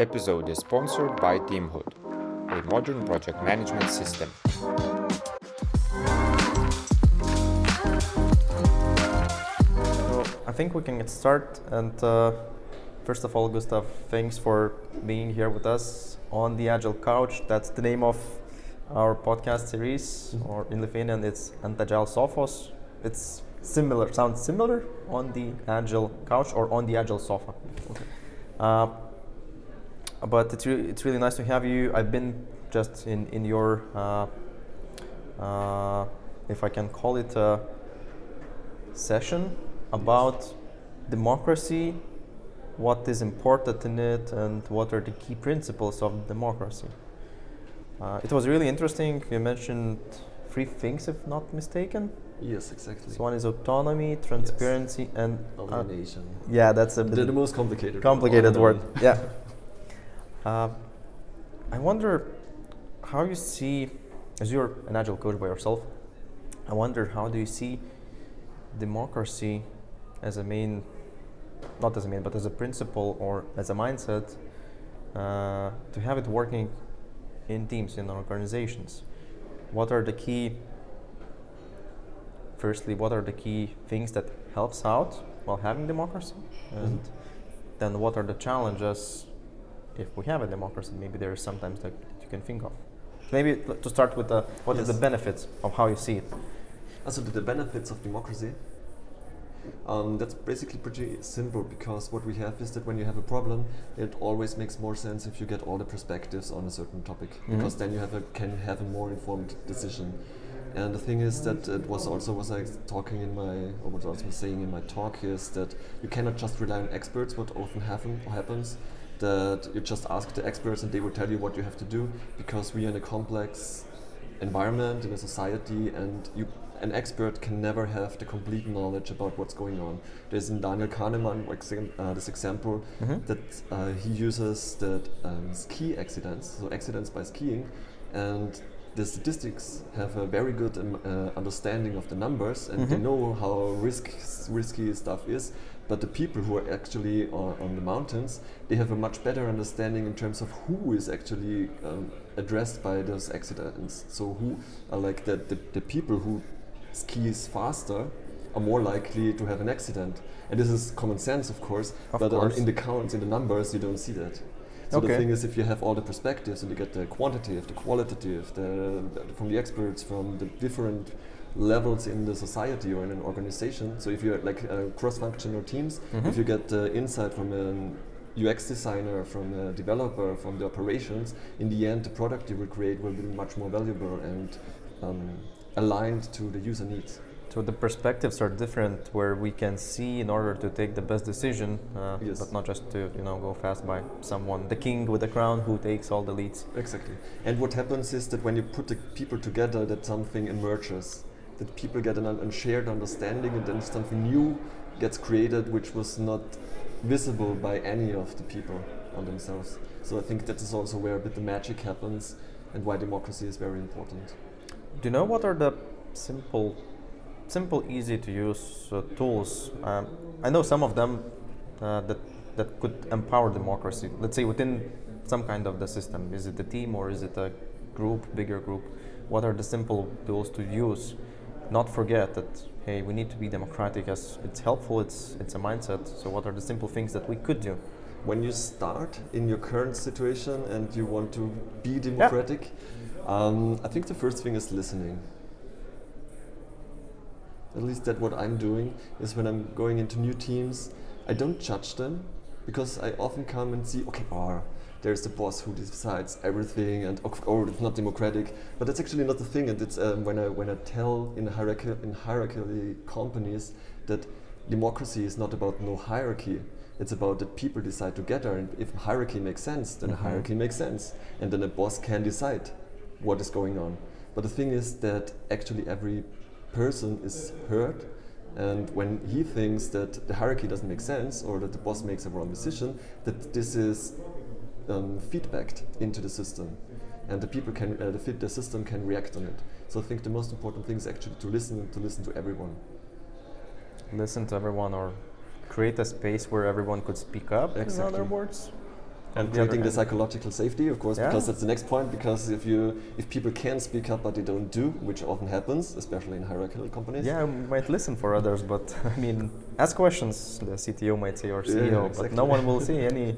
episode is sponsored by Teamhood, a modern project management system. I think we can get started. And uh, first of all, Gustav, thanks for being here with us on the Agile Couch. That's the name of our podcast series, or in Lithuanian, it's Antagile Sophos. It's similar, sounds similar on the Agile Couch or on the Agile Sofa. Uh, but it's, re- it's really nice to have you. I've been just in, in your, uh, uh, if I can call it a session about democracy, what is important in it, and what are the key principles of democracy. Uh, it was really interesting. You mentioned three things, if not mistaken. Yes, exactly. So one is autonomy, transparency, and uh, yeah, that's a the, bit the most complicated. complicated word. Yeah. Uh, I wonder how you see, as you're an agile coach by yourself, I wonder how do you see democracy as a main, not as a main, but as a principle or as a mindset uh, to have it working in teams, in organizations? What are the key, firstly, what are the key things that helps out while having democracy? And then what are the challenges if we have a democracy? Maybe there is sometimes that you can think of. Maybe to start with the, what is Yes. the benefits of how you see it? Also, the, the benefits of democracy. Um, that's basically pretty simple because what we have is that when you have a problem, it always makes more sense if you get all the perspectives on a certain topic Mhm. because then you have a, can have a more informed decision. And the thing is that it was also was I talking in my or what I was saying in my talk is that you cannot just rely on experts. What often happen happens that you just ask the experts and they will tell you what you have to do because we are in a complex environment in a society and you an expert can never have the complete knowledge about what's going on. There's in Daniel Kahneman uh, this example Mhm. that uh, he uses that um, ski accidents, so accidents by skiing, and the statistics have a very good um, uh, understanding of the numbers and they Mhm. know how risk, risky stuff is. But the people who are actually on, on the mountains, they have a much better understanding in terms of who is actually um, addressed by those accidents. So who are like the, the, the people who skis faster are more likely to have an accident. And this is common sense, of course, Of but on, course. in the counts, in the numbers, you don't see that. So the thing is, if you have all the perspectives and you get the quantitative, the qualitative, the, the from the experts, from the different levels in the society or in an organization. So if you're like uh, cross-functional teams, Mhm. if you get uh, insight from an UX designer, from a developer, from the operations, in the end, the product you will create will be much more valuable and um, aligned to the user needs. So the perspectives are different, where we can see in order to take the best decision, uh, Yes. but not just to you know go fast by someone, the king with the crown who takes all the leads. Exactly. And what happens is that when you put the people together, that something emerges, that people get an, un- shared understanding, and then something new gets created, which was not visible by any of the people on themselves. So I think that is also where a bit the magic happens, and why democracy is very important. Do you know what are the simple, simple, easy to use uh, tools? Um, I know some of them uh, that that could empower democracy. Let's say within some kind of the system. Is it a team or is it a group, bigger group? What are the simple tools to use? Not forget that hey, we need to be democratic. As it's helpful. It's it's a mindset. So what are the simple things that we could do? when you start in your current situation and you want to be democratic, um, I think the first thing is listening. At least that what I'm doing is when I'm going into new teams, I don't judge them because I often come and see, okay, oh, there's the boss who decides everything, and oh, oh, it's not democratic. But that's actually not the thing. And it's um, when I when I tell in hierarchy in hierarchy companies that democracy is not about no hierarchy. It's about that people decide together, and if hierarchy makes sense, then Mhm. hierarchy makes sense, and then a boss can decide what is going on. But the thing is that actually every person is heard, and when he thinks that the hierarchy doesn't make sense or that the boss makes a wrong decision, that this is um, feedbacked into the system, and the people can, uh, the, fit, the system can react on it. So I think the most important thing is actually to listen, to listen to everyone. Listen to everyone or create a space where everyone could speak up. In other words, and creating the hand. psychological safety, of course, Yeah. because that's the next point. Because if you if people can speak up but they don't do, which often happens, especially in hierarchical companies. Yeah, we might listen for others, but I mean, ask questions. The CTO might say or Yeah, CEO, but no one will see any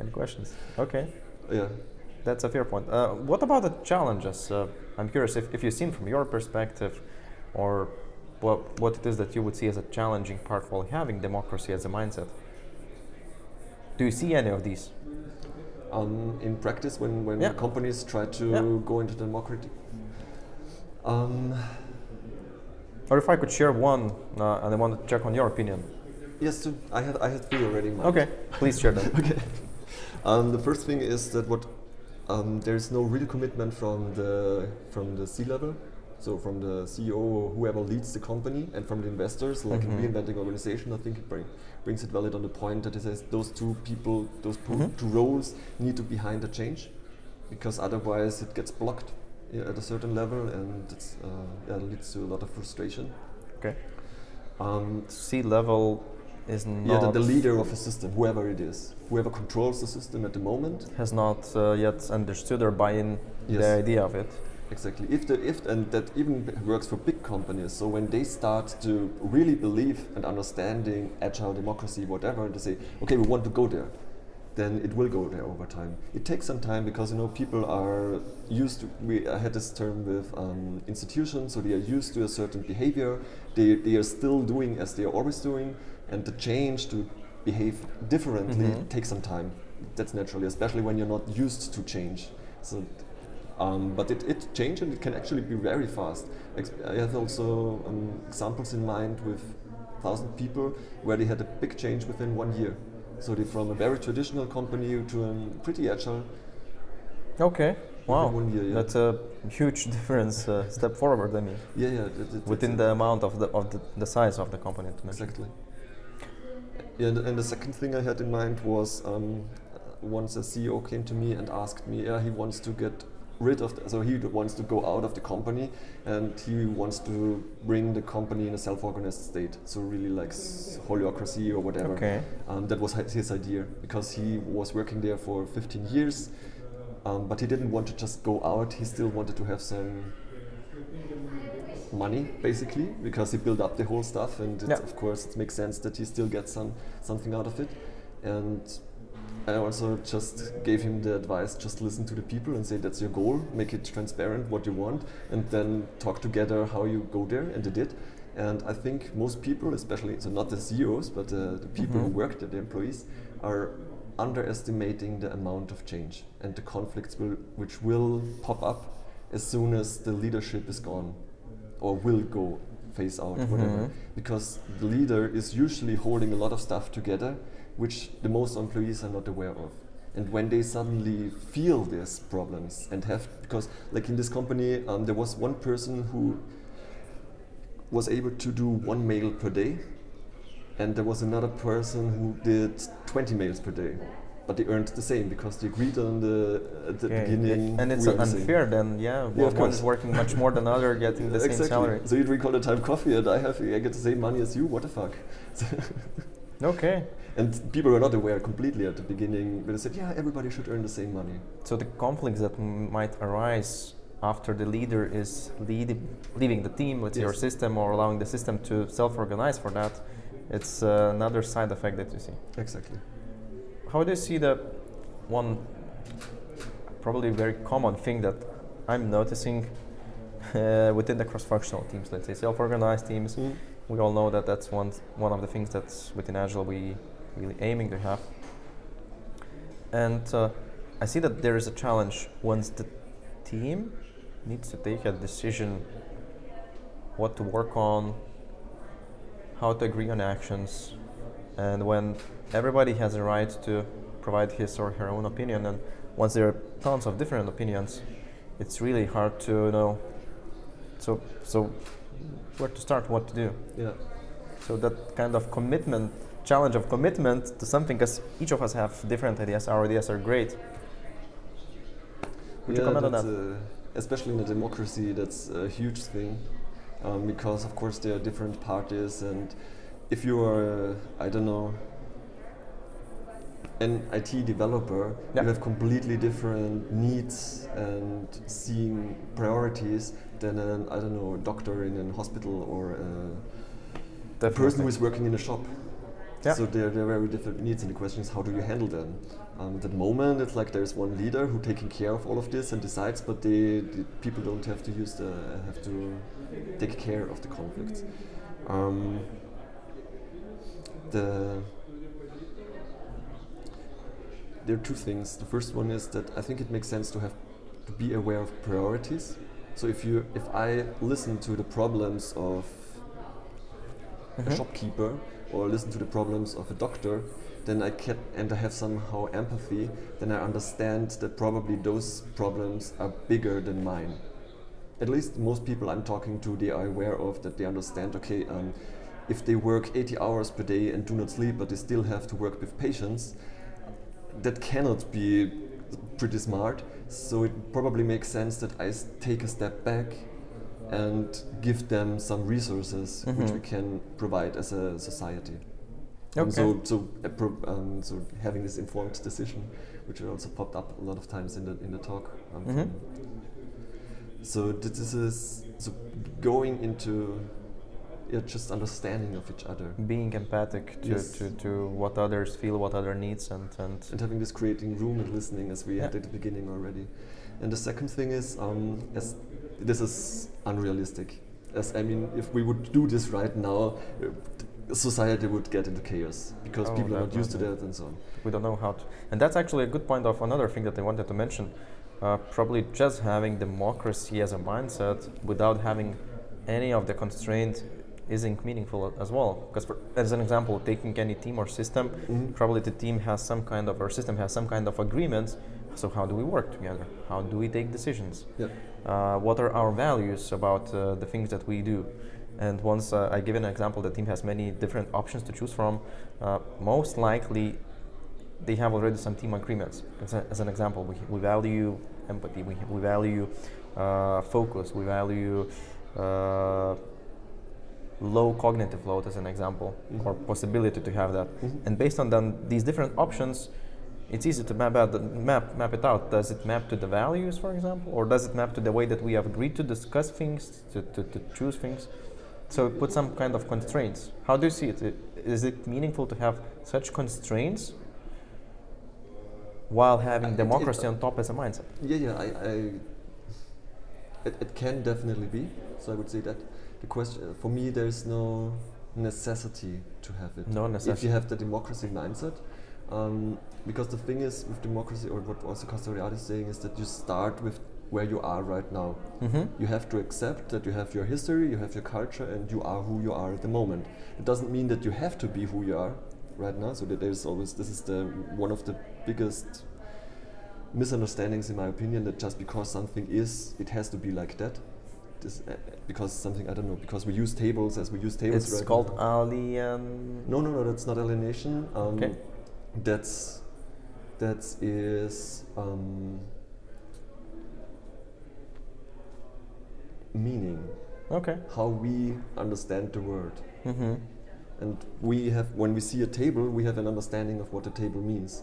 any questions. Okay, Yeah. that's a fair point. Uh, what about the challenges? Uh, I'm curious if, if you've seen from your perspective, or what what it is that you would see as a challenging part while having democracy as a mindset. Do you see any of these? Um, in practice, when when Yeah. companies try to Yeah. go into democracy. Um, Or if I could share one, uh, and I want to check on your opinion. yes. I had I had three already. Okay, please share them. okay. Um, the first thing is that what um, there's no real commitment from the from the C level, so from the CEO or whoever leads the company, and from the investors, like Mhm. in reinventing organization. I think it bring, brings it valid on the point that it says those two people, those po- Mhm. two roles need to be behind the change, because otherwise it gets blocked yeah, at a certain level, and it's, uh, yeah, it leads to a lot of frustration. Okay. Um, C level is not yeah, the, the leader of a system, whoever it is, whoever controls the system at the moment, has not uh, yet understood or buy in Yes. the idea of it. Exactly. If the if and that even works for big companies. So when they start to really believe and understanding agile democracy, whatever, and they say, okay, we want to go there, then it will go there over time. It takes some time because you know people are used to. We I had this term with um, institutions, so they are used to a certain behavior. They they are still doing as they are always doing, and the change to behave differently Mhm. takes some time. That's naturally, especially when you're not used to change. So um, but it, it changed and it can actually be very fast. Ex- I have also um, examples in mind with thousand people where they had a big change within one year. So they from a very traditional company to a pretty agile Okay. Wow. year, yeah. That's a huge difference, uh, step forward. I mean, yeah yeah that- that- within the amount of the of the, the size of the company. To. Exactly. Yeah, and, and the second thing I had in mind was um, once a CEO came to me and asked me, yeah, he wants to get rid of, the, so he wants to go out of the company and he wants to bring the company in a self-organized state. So really like s- holacracy or whatever. Okay. Um, that was his idea because he was working there for 15 years, um, but he didn't want to just go out. He still wanted to have some money, basically, because he built up the whole stuff, and Yeah. of course it makes sense that he still gets some something out of it. And I also just gave him the advice: just listen to the people and say that's your goal, make it transparent what you want, and then talk together how you go there. And they did. And I think most people, especially so not the CEOs, but uh, the people who Mhm. work there, the employees, are underestimating the amount of change and the conflicts will, which will pop up as soon as the leadership is gone or will go phase out whatever Mhm. because the leader is usually holding a lot of stuff together which the most employees are not aware of and when they suddenly feel these problems and have because like in this company um, there was one person who was able to do one mail per day and there was another person who did 20 mails per day but they earned the same because they agreed on the at the Okay. beginning And it's are the unfair then, yeah. Yeah, one- of one course. is working much more than other, getting the same exactly. salary. So you drink all the time coffee, and I have I get the same money as you. What the fuck? Okay. And people were not aware completely at the beginning. But they said, yeah, everybody should earn the same money. So the conflicts that m- might arise after the leader is lead, leaving the team with your Yes. system or allowing the system to self-organize for that, it's uh, another side effect that you see. Exactly. How do you see the one probably very common thing that I'm noticing uh, within the cross-functional teams, let's say self-organized teams? We all know that that's one one of the things that's within Agile we really aiming to have. And uh, I see that there is a challenge once the team needs to take a decision what to work on, how to agree on actions, and when everybody has a right to provide his or her own opinion, and once there are tons of different opinions, it's really hard to know. So, so where to start, what to do. Yeah. So that kind of commitment, challenge of commitment to something, because each of us have different ideas. Our ideas are great. Would you comment on that? Uh, especially in a democracy, that's a huge thing, um, because of course there are different parties, and if you are, uh, I don't know, an IT developer, Yeah. you have completely different needs and seeing priorities than an I don't know doctor in a hospital or a a person who is working in a shop. Yeah. So they're, they're very different needs, and the question is how do you handle them? Um, at the moment, it's like there's one leader who taking care of all of this and decides, but the, the people don't have to use the have to take care of the conflicts. Um, the there are two things. The first one is that I think it makes sense to have to be aware of priorities. So if you if I listen to the problems of a Mhm. shopkeeper or listen to the problems of a doctor, then I can and I have somehow empathy, then I understand that probably those problems are bigger than mine. At least most people I'm talking to, they are aware of that. They understand. Okay, um, if they work 80 hours per day and do not sleep, but they still have to work with patients, that cannot be pretty smart. So it probably makes sense that I take a step back and give them some resources which Mhm. we can provide as a society. Um, Okay. so, so, um, so having this informed decision, which also popped up a lot of times in the in the talk. Um, Mhm. so this is so going into yeah, just understanding of each other being empathic to, Yes. to, to what others feel, what other needs, and and and having this creating room and listening as we had at the beginning already. And the second thing is, um, as this is unrealistic. As I mean, if we would do this right now, uh, society would get into chaos because Oh, people are not used to that and so on. we don't know how to. And that's actually a good point of another thing that I wanted to mention. Uh, probably just having democracy as a mindset without having any of the constraints isn't meaningful as well. Because, for, as an example, taking any team or system, Mhm. probably the team has some kind of, or system has some kind of agreements. So how do we work together? How do we take decisions? Uh, what are our values about uh, the things that we do and once uh, i give an example the team has many different options to choose from uh, most likely they have already some team agreements as, a, as an example we, we value empathy we, we value uh, focus we value uh, low cognitive load as an example Mhm. or possibility to have that Mhm. and based on then these different options it's easy to map out the, map map it out does it map to the values for example or does it map to the way that we have agreed to discuss things to, to, to choose things so put some kind of constraints how do you see it? Is it meaningful to have such constraints while having uh, I- democracy it- on top as a mindset Yeah, yeah, I, I it, it can definitely be. So I would say that the question uh, for me, there's no necessity to have it. No necessity. If you have the democracy mindset, um, because the thing is with democracy, or what also Castoriadis is saying, is that you start with where you are right now. mm-hmm. You have to accept that you have your history, you have your culture, and you are who you are at the moment. It doesn't mean that you have to be who you are right now. So that there's always this is the one of the biggest misunderstandings, in my opinion, that just because something is, it has to be like that. This, uh, because something I don't know because we use tables as we use tables. it's right called now. alien No, no, no. That's not alienation. Um, Okay. That's that is um, meaning. okay How we understand the world. mm-hmm. And we have, when we see a table, we have an understanding of what a table means.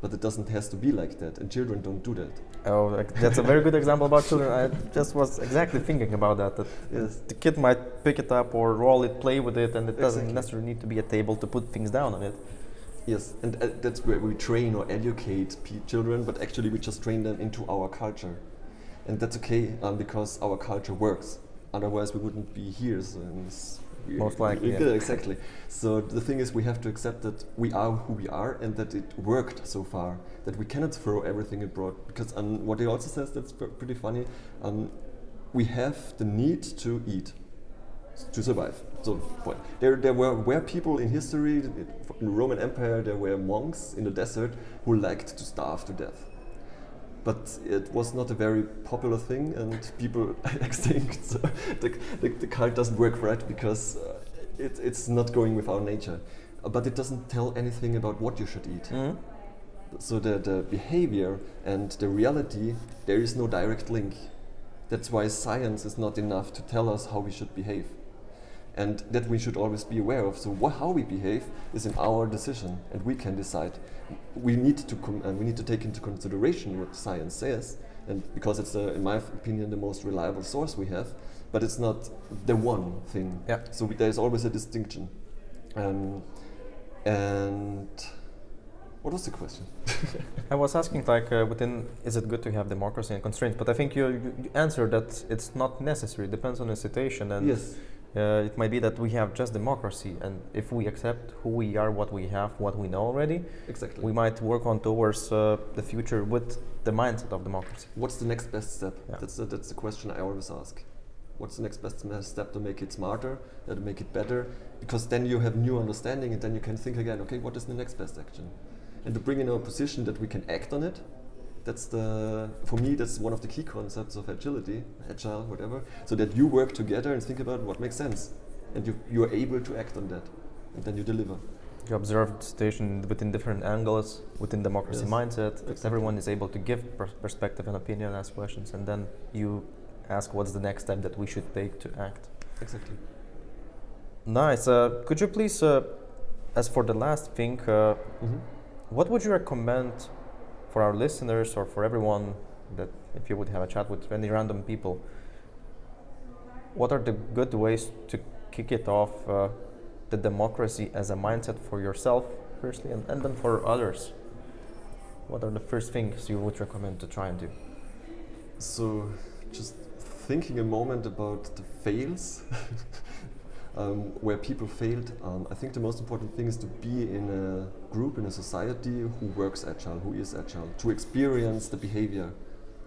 But it doesn't has to be like that, and children don't do that. Oh, like, that's a very good example about children. I just was exactly thinking about that. That Yes. the kid might pick it up or roll it, play with it, and it doesn't Exactly. necessarily need to be a table to put things down on it. Yes, and uh, that's where we train or educate p- children, but actually we just train them into our culture, and that's okay um, because our culture works. Otherwise, we wouldn't be here. So Most likely, yeah, exactly. So the thing is, we have to accept that we are who we are, and that it worked so far. That we cannot throw everything abroad because um, what he also says that's pr- pretty funny. Um, we have the need to eat to survive. So there, there were, were people in history, in the Roman Empire, there were monks in the desert who liked to starve to death. But it was not a very popular thing, and people extinct. So the, the, the cult doesn't work right because uh, it, it's not going with our nature. Uh, But it doesn't tell anything about what you should eat. Mm-hmm. So the, the behavior and the reality, there is no direct link. That's why science is not enough to tell us how we should behave. And that we should always be aware of. So how we behave is in our decision, and we can decide. We need to com- uh, we need to take into consideration what science says, and because it's, uh, in my opinion, the most reliable source we have. But it's not the one thing. Yeah. So we, there's always a distinction. Um, and what was the question? I was asking, like, uh, within, is it good to have democracy and constraints? But I think you, you you answered that it's not necessary. It depends on the situation, and yes. Uh, it might be that we have just democracy, and if we accept who we are, what we have, what we know already, Exactly. we might work on towards uh, the future with the mindset of democracy. What's the next best step? Yeah. That's the, that's the question I always ask. What's the next best step to make it smarter, uh, to make it better? Because then you have new understanding, and then you can think again. Okay, what is the next best action? And to bring in a position that we can act on it. That's the for me. That's one of the key concepts of agility, agile, whatever. So that you work together and think about what makes sense, and you you are able to act on that, and then you deliver. You observe the situation within different angles, within democracy Yes, mindset. that exactly. Everyone is able to give pers- perspective and opinion, ask questions, and then you ask what's the next step that we should take to act. Exactly. Nice. Uh, could you please, uh, as for the last thing, uh, hmm what would you recommend for our listeners or for everyone that if you would have a chat with any random people? What are the good ways to kick it off uh, the democracy as a mindset for yourself, firstly, and, and then for others? What are the first things you would recommend to try and do? So, just thinking a moment about the fails, um, where people failed, um, I think the most important thing is to be in a group, in a society who works agile, who is agile, to experience the behavior,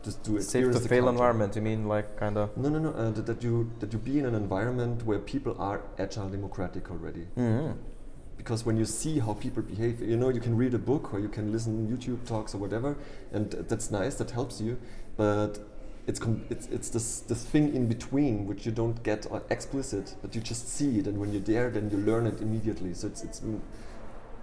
just to Safe experience to the fail culture. environment, you mean like kind of. No, no, no. Uh, that, that you that you be in an environment where people are agile, democratic already. Mm-hmm. because when you see how people behave you know you can read a book or you can listen youtube talks or whatever and th- that's nice that helps you but it's com- it's, it's this, this thing in between which you don't get uh, explicit but you just see it and when you're there then you learn it immediately. So it's, it's mm,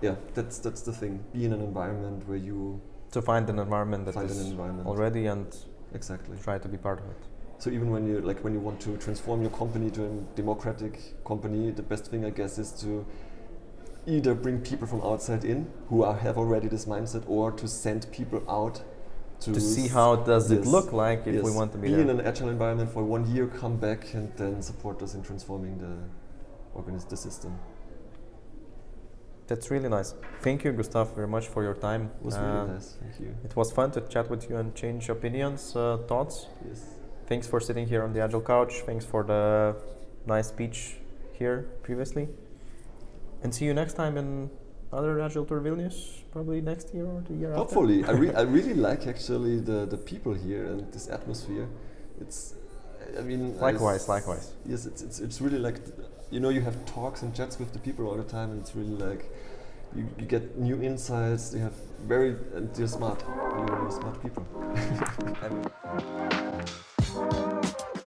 yeah that's that's the thing. Be in an environment where you To find an environment that find is an environment. already and exactly. try to be part of it. so even when you like when you want to transform your company to a democratic company, the best thing I guess is to either bring people from outside in who are, have already this mindset, or to send people out to, to see how does it look like if we want to be, be in an agile environment for one year, come back, and then support us in transforming the organis- the system. That's really nice. Thank you, Gustav, very much for your time. It was Uh, really nice. Thank you. It was fun to chat with you and change opinions, uh, thoughts. Yes. Thanks for sitting here on the Agile couch. Thanks for the nice speech here previously. And see you next time in other Agile Tour Vilnius, probably next year or the year after. Hopefully, I, re- I really like actually the, the people here and this atmosphere. It's, I mean, Likewise, s- likewise. Yes, it's, it's, it's really like, you know, you have talks and chats with the people all the time, and it's really like, you, you get new insights. They have very, and they're smart. You're really smart people. And-